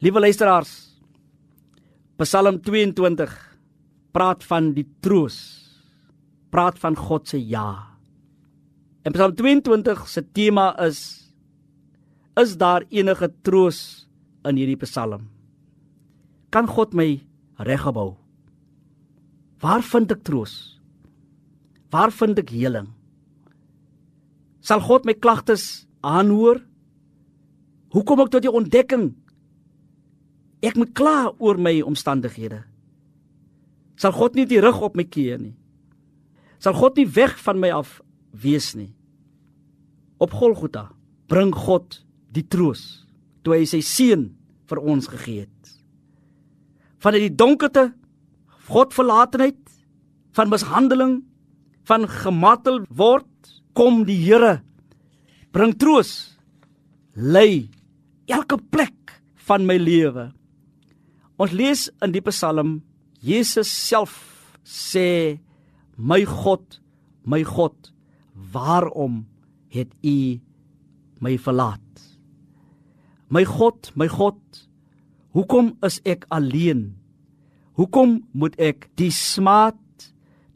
Liewe luisteraars, Psalm 22 praat van die troos. Praat van God se ja. En Psalm 22 se tema is is daar enige troos in hierdie Psalm? Kan God my reggebou? Waar vind ek troos? Waar vind ek heling? Sal God my klagtes aanhoor? Hoe kom ek tot die ontdekking ek moet kla oor my omstandighede? Sal God nie die rug op my keer nie? Sal God nie weg van my af wees nie? Op Golgotha bring God die troos toe hy sy seun vir ons gegee het. Van die donkerte, Godverlatenheid, van mishandeling, van gematel word, kom die Here bring troos. Lei elke plek van my lewe. Ons lees in die Psalm Jesus self sê my God, my God, waarom het U my verlaat? My God, my God, hoekom is ek alleen? Hoekom moet ek die smaad,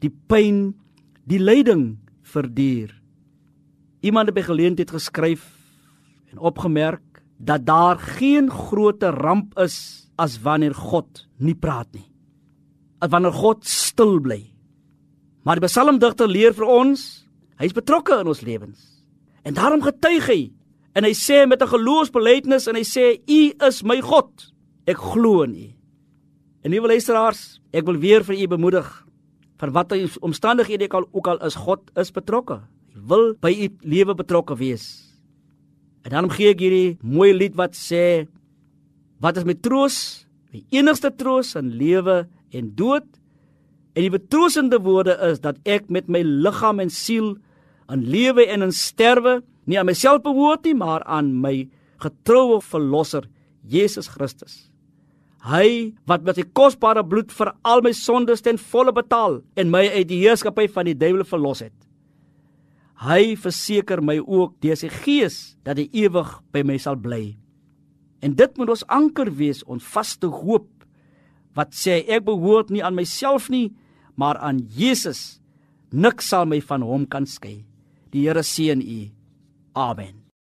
die pyn, die lyding verduur? Iemand het by geleentheid geskryf en opgemerk dat daar geen groter ramp is as wanneer God nie praat nie. As wanneer God stil bly. Maar die psalmdigter leer vir ons, hy's betrokke in ons lewens. En daarom getuig hy En hy sê met 'n geloofsbelijdenis en hy sê U is my God. Ek glo in U. En nuwe luisteraars, ek wil weer vir u bemoedig van watter omstandighede ek al ook al is God is betrokke. Hy wil by u lewe betrokke wees. En dan gee ek hierdie mooi lied wat sê wat is my troos? My enigste troos in lewe en dood. En die betroosende woorde is dat ek met my liggaam en siel in lewe en in sterwe nie aan myself behoort nie, maar aan my getroue verlosser Jesus Christus. Hy wat met sy kosbare bloed vir al my sondes ten volle betaal en my uit die heerskappy van die duiwel verlos het. Hy verseker my ook deur sy gees dat hy ewig by my sal bly. En dit moet ons anker wees, ons vaste hoop wat sê ek behoort nie aan myself nie, maar aan Jesus. Nik sal my van hom kan skei. Die Here seën u. Amen.